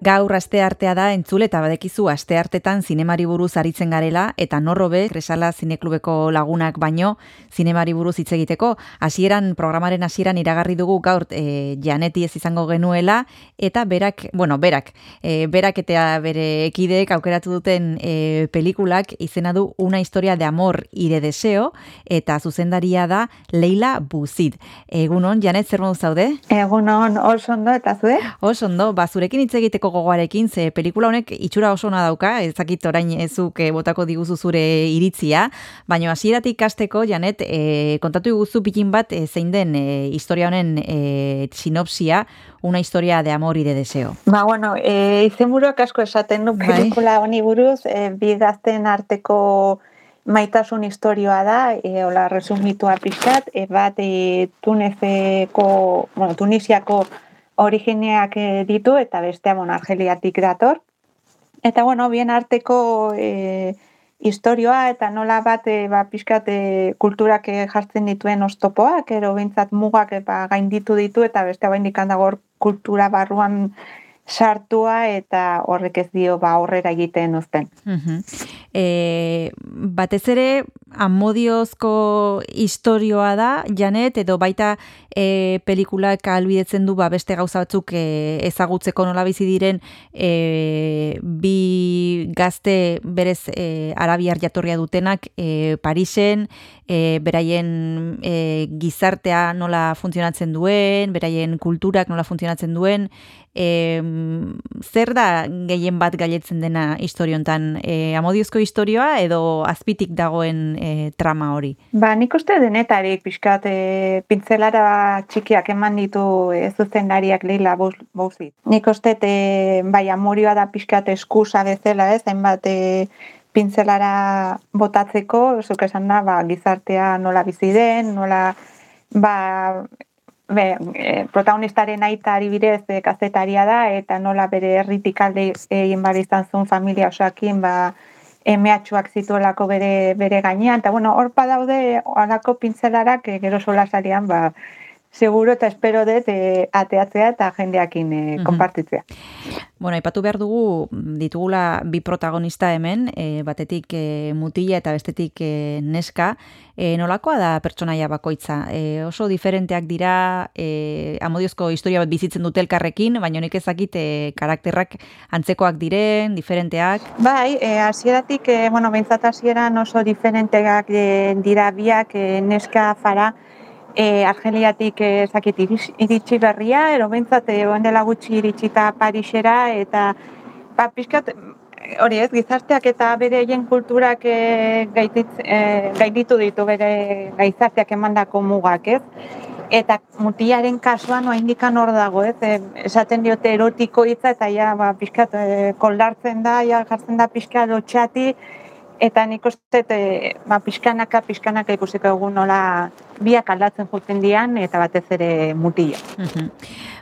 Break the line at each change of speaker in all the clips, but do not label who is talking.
Gaur aste artea da entzule eta badekizu aste artetan zinemari buruz aritzen garela eta norrobe Kresala Zineklubeko lagunak baino zinemari buruz hitz egiteko hasieran programaren hasieran iragarri dugu gaur e, Janeti ez izango genuela eta berak, bueno, berak, e, berak eta bere ekideek aukeratu duten e, pelikulak izena du Una historia de amor y de deseo eta zuzendaria da Leila Buzid. Egunon, Janet, zer zaude?
Egunon, oso ondo eta zue?
Oso ondo, ba, zurekin hitz egiteko gogoarekin, ze pelikula honek itxura oso ona dauka, ezakit orain ezuk eh, botako diguzu zure iritzia, baina hasieratik ikasteko Janet, e, kontatu iguzu pikin bat e, zein den e, historia honen e, sinopsia, una historia de amor y de deseo.
Ba, bueno, e, izenburuak asko esaten du bai. pelikula honi buruz, e, bi gazten arteko maitasun historioa da, e, hola resumitua pixkat, e, bat e, Tunezeko, bueno, Tunisiako origineak eh, ditu eta bestea bon Argeliatik dator. Eta bueno, bien arteko e, historioa eta nola bat e, ba pizkat kulturak jartzen dituen ostopoak ero beintzat mugak ba gainditu ditu eta bestea baindik handagor kultura barruan sartua eta horrek ez dio ba aurrera egiten uzten.
Mhm. E, batez ere amodiozko historioa da, Janet, edo baita e, pelikulak albidetzen du ba, beste gauza batzuk e, ezagutzeko nola bizi diren e, bi gazte berez e, arabiar jatorria dutenak e, Parisen, e, beraien e, gizartea nola funtzionatzen duen, beraien kulturak nola funtzionatzen duen, e, zer da gehien bat gailetzen dena historiontan? E, amodiozko historioa edo azpitik dagoen e, trama hori?
Ba, nik uste denetari pixkat e, pintzelara txikiak eman ditu ez zuzen nariak lehila bauzi. Nik uste e, bai, amorioa da pixkat eskusa bezala ez, hainbat e, pintzelara botatzeko, zuk esan da, ba, gizartea nola bizi den, nola ba, be, e, protagonistaren aita bidez e, kazetaria da, eta nola bere erritik alde egin bar izan zuen familia osakin, ba, emeatxuak zituelako bere, bere gainean, eta bueno, hor daude alako pintzelarak e, gero solasarian, ba, seguro eta espero dut e, ateatzea eta jendeakin e, konpartitzea.
Bueno, aipatu behar dugu ditugula bi protagonista hemen, e, batetik e, mutila eta bestetik e, neska, e, nolakoa da pertsonaia bakoitza? E, oso diferenteak dira, e, amodiozko historia bat bizitzen dute elkarrekin, baina honek ezakit e, karakterrak antzekoak diren, diferenteak?
Bai, e, asieratik, e, bueno, bentsat asieran oso diferenteak e, dira biak e, neska fara, e, Argeliatik ezakit iritsi berria, ero bentsat, e, dela gutxi iritsita Parisera, eta ba, pixkat, hori ez, gizarteak eta bere egin kulturak e, gaititz, e, gaititu ditu bere gaizarteak emandako mugak, ez? Eta mutiaren kasuan noa indikan hor dago, ez? E, esaten diote erotiko hitza eta ja, ba, pixkat, e, koldartzen da, ja, jartzen da pixka lotxati, eta nik uste, e, ba, pixkanaka, pixkanaka ikusiko egun nola biak aldatzen joten dian, eta batez ere mutila.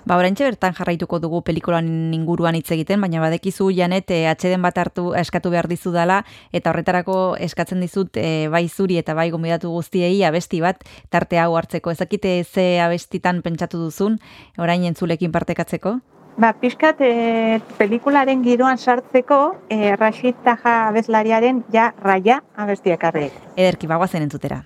Ba, oraintxe bertan jarraituko dugu pelikulan inguruan hitz egiten, baina badekizu janet e, atxeden bat hartu eskatu behar dizu dala, eta horretarako eskatzen dizut e, bai zuri eta bai gombidatu guztiei abesti bat tarte hau hartzeko. Ezakite ze abestitan pentsatu duzun, orain entzulekin partekatzeko?
Ba, pixkat, e, pelikularen giroan sartzeko, e, Rashid Taha abezlariaren ja raia abestiak arreik.
Ederki, bagoazen entzutera.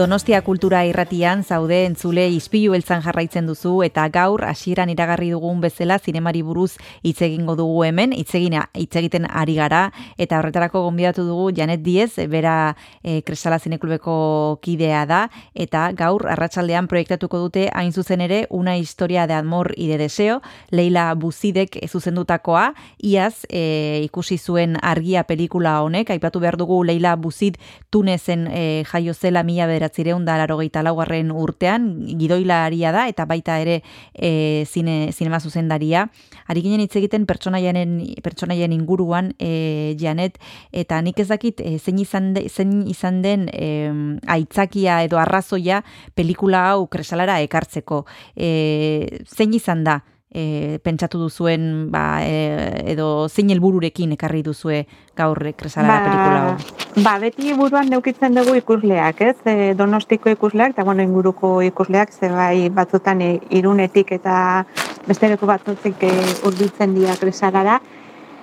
Donostia Kultura Irratian zaude entzule ispilu beltzan jarraitzen duzu eta gaur hasieran iragarri dugun bezala zinemari buruz hitz egingo dugu hemen, hitz hitz egiten ari gara eta horretarako gonbidatu dugu Janet Diez, bera e, Kresala Zineklubeko kidea da eta gaur arratsaldean proiektatuko dute hain zuzen ere una historia de amor y de deseo, Leila Buzidek zuzendutakoa, iaz e, ikusi zuen argia pelikula honek, aipatu behar dugu Leila Buzid Tunezen e, jaio zela mila bederatzireun da larogeita laugarren urtean, gidoilaria da, eta baita ere e, zine, zinema zuzendaria. Ari ginen hitz egiten pertsonaien inguruan, e, Janet, eta nik ez dakit e, zein, izan de, zein izan den e, aitzakia edo arrazoia pelikula hau kresalara ekartzeko. E, zein izan da? E, pentsatu duzuen ba, e, edo zein helbururekin ekarri duzue gaur kresala ba, pelikula hau?
Ba, beti buruan neukitzen dugu ikusleak, ez? E, donostiko ikusleak, eta bueno, inguruko ikusleak, ze bai batzutan e, irunetik eta bestereko batzutik e, urbiltzen dira kresalara.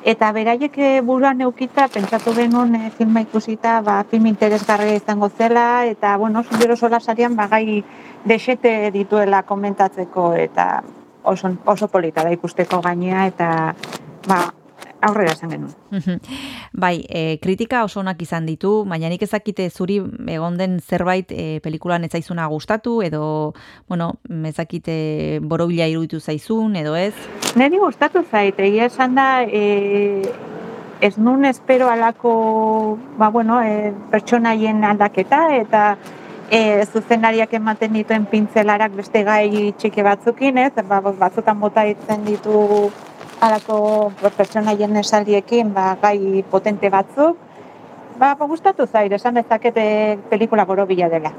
Eta beraiek e, buruan neukita, pentsatu genuen e, filma ikusita, ba, film interesgarria izango zela, eta, bueno, zubero sola sarian, ba, gai desete dituela komentatzeko, eta oso, oso polita da ikusteko gainea eta ba, aurrera esan genuen.
bai, e, kritika oso onak izan ditu, baina nik ezakite zuri egon den zerbait e, pelikulan ez zaizuna gustatu edo, bueno, ezakite borobila iruditu zaizun edo ez?
Neri gustatu zait, egia esan da, e, ez nun espero alako, ba, bueno, e, pertsonaien aldaketa eta e, zuzenariak ematen dituen pintzelarak beste gai txiki batzukin, ez? Ba, batzutan bota itzen ditu alako pertsonaien esaldiekin ba, gai potente batzuk, Ba, ba, gustatu zaire, esan dezakete pelikula borobila dela.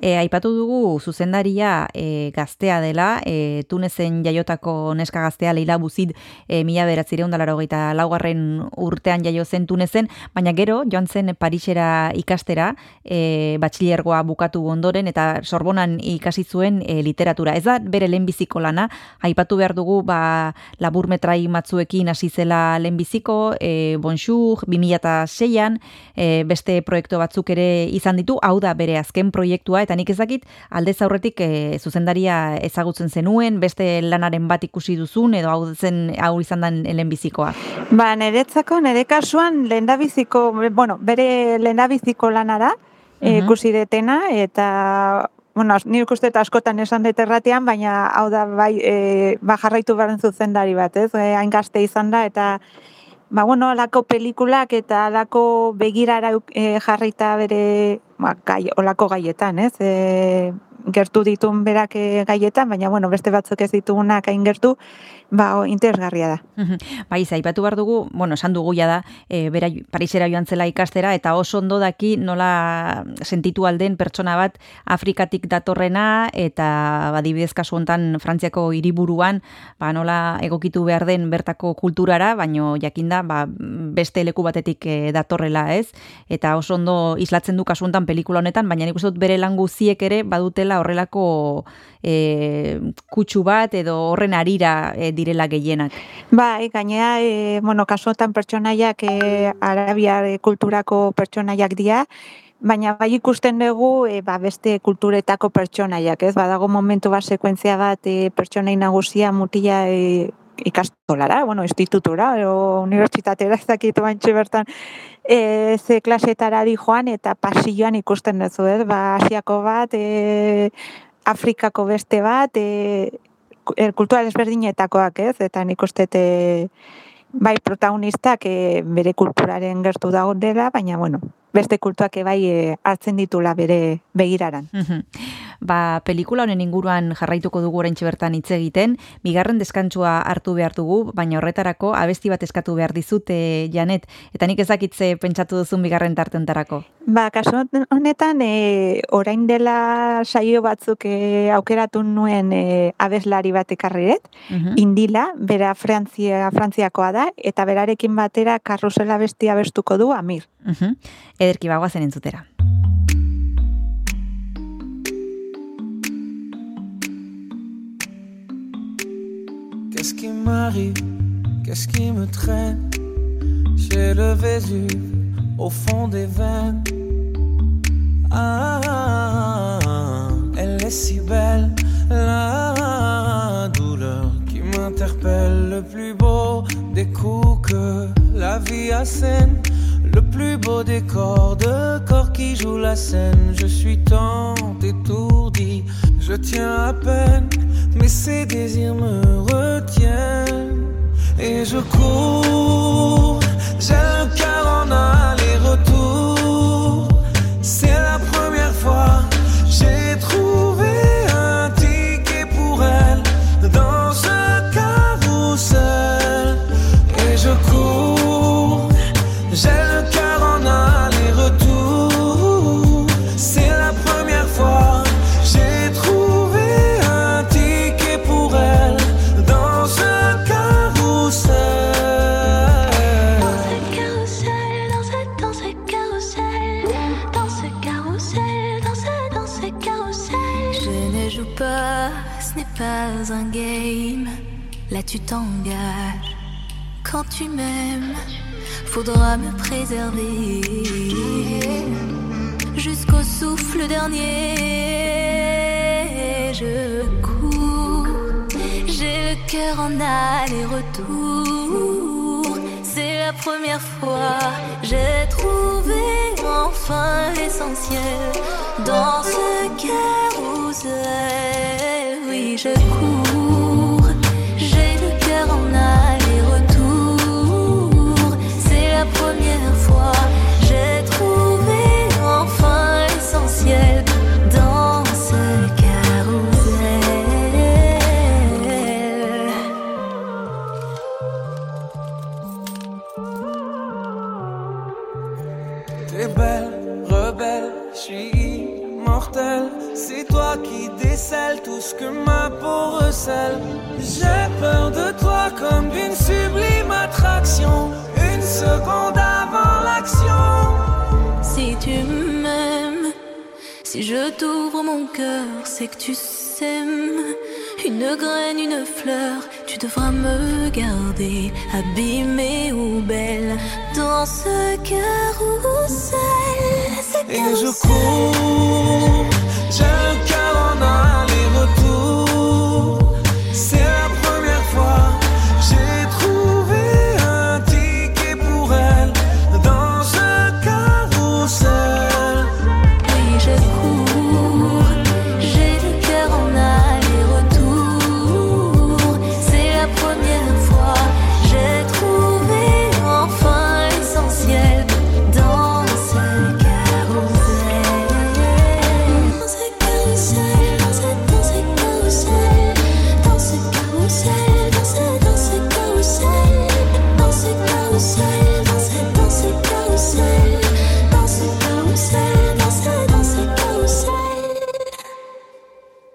e, aipatu dugu zuzendaria e, gaztea dela, e, tunezen jaiotako neska gaztea Leila Buzid e, mila beratzire ondalaro laugarren urtean jaio zen tunezen, baina gero joan zen Parisera ikastera, e, batxilergoa bukatu ondoren eta sorbonan ikasi zuen e, literatura. Ez da bere lehenbiziko lana, aipatu behar dugu ba, labur metrai matzuekin hasi zela lehenbiziko, e, bonxur, 2006an, ondoren e, beste proiektu batzuk ere izan ditu, hau da bere azken proiektua, eta nik ezakit aldez aurretik e, zuzendaria ezagutzen zenuen, beste lanaren bat ikusi duzun, edo hau zen hau izan den lehenbizikoa.
Ba, niretzako, nire kasuan lehendabiziko, bueno, bere lehendabiziko lana da, e, ikusi detena, eta bueno, ni ikuste askotan esan dut erratean, baina hau da bai, e, ba jarraitu baren zuzendari bat, ez? E, hain gazte izan da, eta ba, bueno, alako pelikulak eta alako begirara e, jarrita bere ba, gai, olako gaietan, ez? E, gertu ditun berak e, gaietan, baina bueno, beste batzuk ez ditugunak hain gertu, ba, interesgarria da.
bai, zaipatu behar dugu, bueno, esan dugu ja da, e, bera Parisera joan zela ikastera, eta oso ondo daki nola sentitu alden pertsona bat Afrikatik datorrena, eta badibidez kasu hontan Frantziako hiriburuan, ba, nola egokitu behar den bertako kulturara, baino jakinda, ba, beste leku batetik e, datorrela, ez? Eta oso ondo islatzen du kasu hontan pelikula honetan, baina nik uste dut bere lan guziek ere badutela horrelako e, kutsu bat edo horren arira e, direla gehienak.
Bai, gainea, e, bueno, kasuotan pertsonaiak e, arabiar kulturako pertsonaiak dira, baina bai ikusten dugu e, ba, beste kulturetako pertsonaiak, ez? Badago momentu bat sekuentzia bat e, pertsonai nagusia mutila e, ikastolara, bueno, institutura, o unibertsitatera ez dakitu bantxe bertan, e, ze klasetara di joan eta pasilloan ikusten duzu, ez? Ba, asiako bat, e, Afrikako beste bat, e, er, kultura desberdinetakoak, ez? Eta nik uste bai protagonistak e, bere kulturaren gertu dago dela, baina bueno, beste kultuak bai e, hartzen ditula bere begiraran.
ba, pelikula honen inguruan jarraituko dugu oraintxe bertan hitz egiten, bigarren deskantzua hartu behar dugu, baina horretarako abesti bat eskatu behar dizute Janet, eta nik ezakitze pentsatu duzun bigarren tartentarako.
Ba, kaso honetan, e, orain dela saio batzuk e, aukeratu nuen e, abeslari bat ekarriret, indila, bera Frantzia, Frantziakoa da, eta berarekin batera karrusela bestia bestuko du Amir.
Uh Ederki bagoazen entzutera.
Qu'est-ce qui m'arrive? Qu'est-ce qui me traîne? J'ai le Vésuve au fond des veines. Ah, elle est si belle, la douleur qui m'interpelle. Le plus beau des coups que la vie assène. Le plus beau décor de corps qui joue la scène. Je suis tant étourdi, je tiens à peine, mais ces désirs me retiennent. Et je cours, j'ai le cœur en aller-retour.
Tu faudra me préserver jusqu'au souffle dernier. Je cours, j'ai le cœur en aller-retour. C'est la première fois, j'ai trouvé enfin l'essentiel dans ce carrousel. Oui, je cours, t'ouvre mon cœur, c'est que tu sèmes une graine, une fleur. tu devras me garder, abîmée ou belle, dans ce carrousel.
Et je cours, j'ai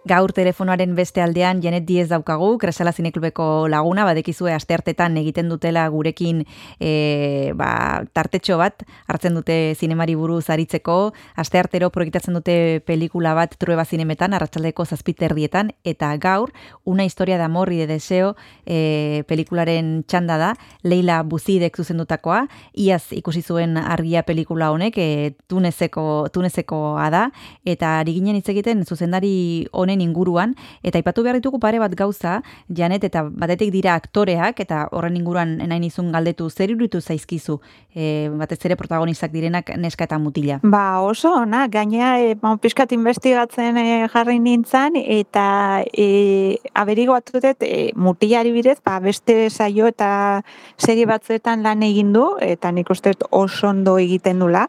Gaur telefonoaren beste aldean Janet Diez daukagu, Kresala Zineklubeko laguna, badekizue asteartetan egiten dutela gurekin e, ba, tartetxo bat, hartzen dute zinemari buruz aritzeko, asteartero proiektatzen dute pelikula bat trueba zinemetan, arratsaldeko zazpiterdietan, eta gaur, una historia de amor y de deseo e, pelikularen txanda da, Leila Buzidek zuzendutakoa, iaz ikusi zuen argia pelikula honek, e, tunezeko, tunezekoa da, eta ari ginen hitz egiten zuzendari honen inguruan, eta aipatu behar ditugu pare bat gauza, Janet, eta batetik dira aktoreak, eta horren inguruan nahi nizun galdetu, zer iruditu zaizkizu, e, batez ere protagonistak direnak neska eta mutila.
Ba, oso, ona, gaina, e, ba, pixkat investigatzen e, jarri nintzen, eta e, aberiguatu dut, e, mutilari bidez, ba, beste saio eta serie batzuetan lan egin du, eta nik uste oso ondo egiten dula.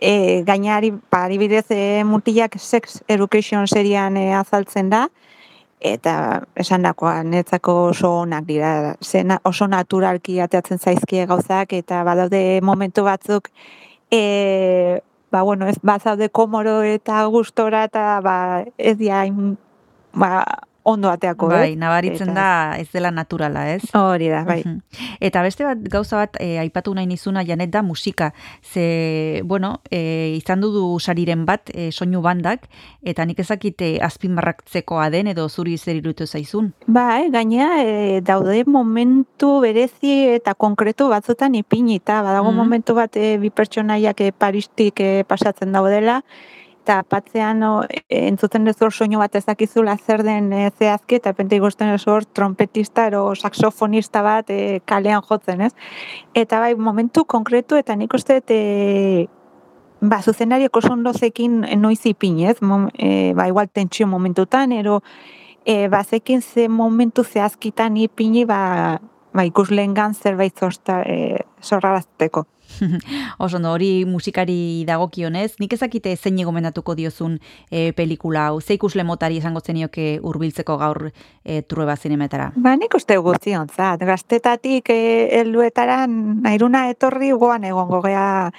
E, gainari, ba, adibidez, e, mutilak Sex Education serian e, azaltzen da, eta esan dakoa, netzako oso onak dira, zena, oso naturalki ateatzen zaizkie gauzak, eta badaude momentu batzuk, e, ba, bueno, ez bazaude komoro eta gustora, eta ba, ez dia, hain, ba, ondo ateako,
Bai, nabaritzen
Eta-
da ez dela naturala, ez?
Hori da, bai.
Eta beste bat gauza bat e, aipatu nahi nizuna Janet da musika. Ze, bueno, e, izan dudu sariren bat e, soinu bandak eta nik ezakit e, azpimarratzekoa den edo zuri zer iruditu zaizun.
Bai, gainea e, daude momentu berezi eta konkretu batzutan ipinita. Badago
Mhm.
momentu bat e, bi pertsonaiak e, Paristik e, pasatzen daudela, eta patzean o, e, entzuten ez hor soinu bat ezakizula zer den e, zehazki, eta pente ikusten ez hor trompetista ero saxofonista bat e, kalean jotzen, ez? Eta bai, momentu konkretu, eta nik uste e, ba, zuzenariak oso ondo zekin noiz ipinez, mom, e, ba, igual tentsio momentutan, ero e, bazekin ze momentu zehazkitan ipini, ba, ba ikuslengan zerbait zosta, e.
Oso ondo, hori musikari dagokionez, nik ezakite zein gomendatuko diozun e, pelikula hau, ze ikusle motari esango zenioke hurbiltzeko gaur e, trueba zinemetara.
Ba, nik uste guztionzat, gaztetatik e, helduetara nairuna etorri goan egongo gea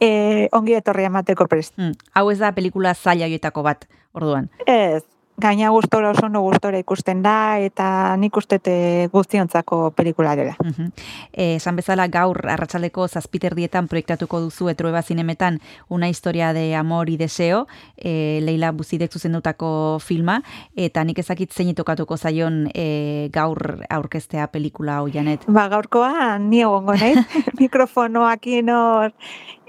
e, ongi etorri emateko prest.
Hmm, hau ez da pelikula zaila horietako bat, orduan.
Ez, gaina gustora oso ondo gustora ikusten da, eta nik uste te guztiontzako pelikula dela.
Mhm. Eh, esan bezala gaur arratsaldeko zazpiterdietan proiektatuko duzu etrueba zinemetan una historia de amor y deseo, e, Leila Buzidek zuzendutako filma, eta nik ezakit zein tokatuko zaion e, gaur aurkeztea pelikula hau janet.
Ba, gaurkoa ni egongo naiz, mikrofonoakin hor,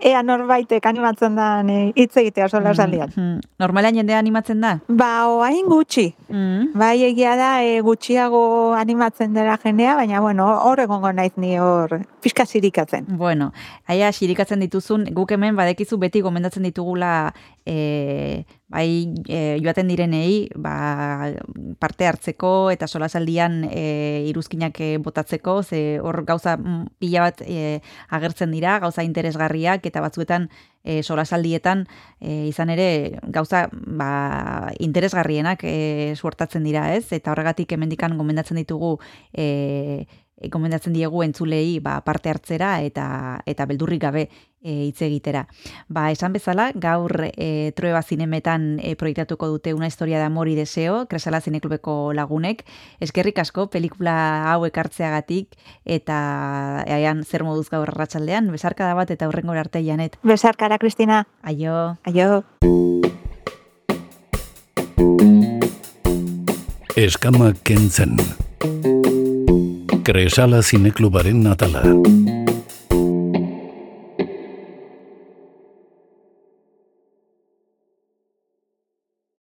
ea norbaitek animatzen da hitz egitea sola esaldian.
Mhm. Normalean jendea animatzen da?
Ba, oain gutxi.
Mhm.
Bai, egia da, e, gutxiago animatzen dela jendea, baina, bueno, hor egongo naiz ni hor, pixka zirikatzen.
Bueno, aia xirikatzen dituzun, guk hemen badekizu beti gomendatzen ditugula e, bai e, joaten direnei ba, parte hartzeko eta solasaldian e, iruzkinak e, botatzeko, ze hor gauza pila bat e, agertzen dira, gauza interesgarriak eta batzuetan e, solasaldietan e, izan ere gauza ba, interesgarrienak e, suertatzen dira, ez? Eta horregatik hemendikan gomendatzen ditugu e, gomendatzen diegu entzulei ba, parte hartzera eta eta beldurrik gabe e, hitz egitera. Ba, esan bezala, gaur e, Trueba zinemetan e, proiektatuko dute una historia de amor y deseo, Kresala Zineklubeko lagunek. Eskerrik asko, pelikula hau ekartzeagatik eta eaian zer moduz gaur arratsaldean besarka da bat eta hurrengo arte janet.
Besarkara, Kristina.
Aio.
Aio.
Eskama kentzen. Kresala zineklubaren atala.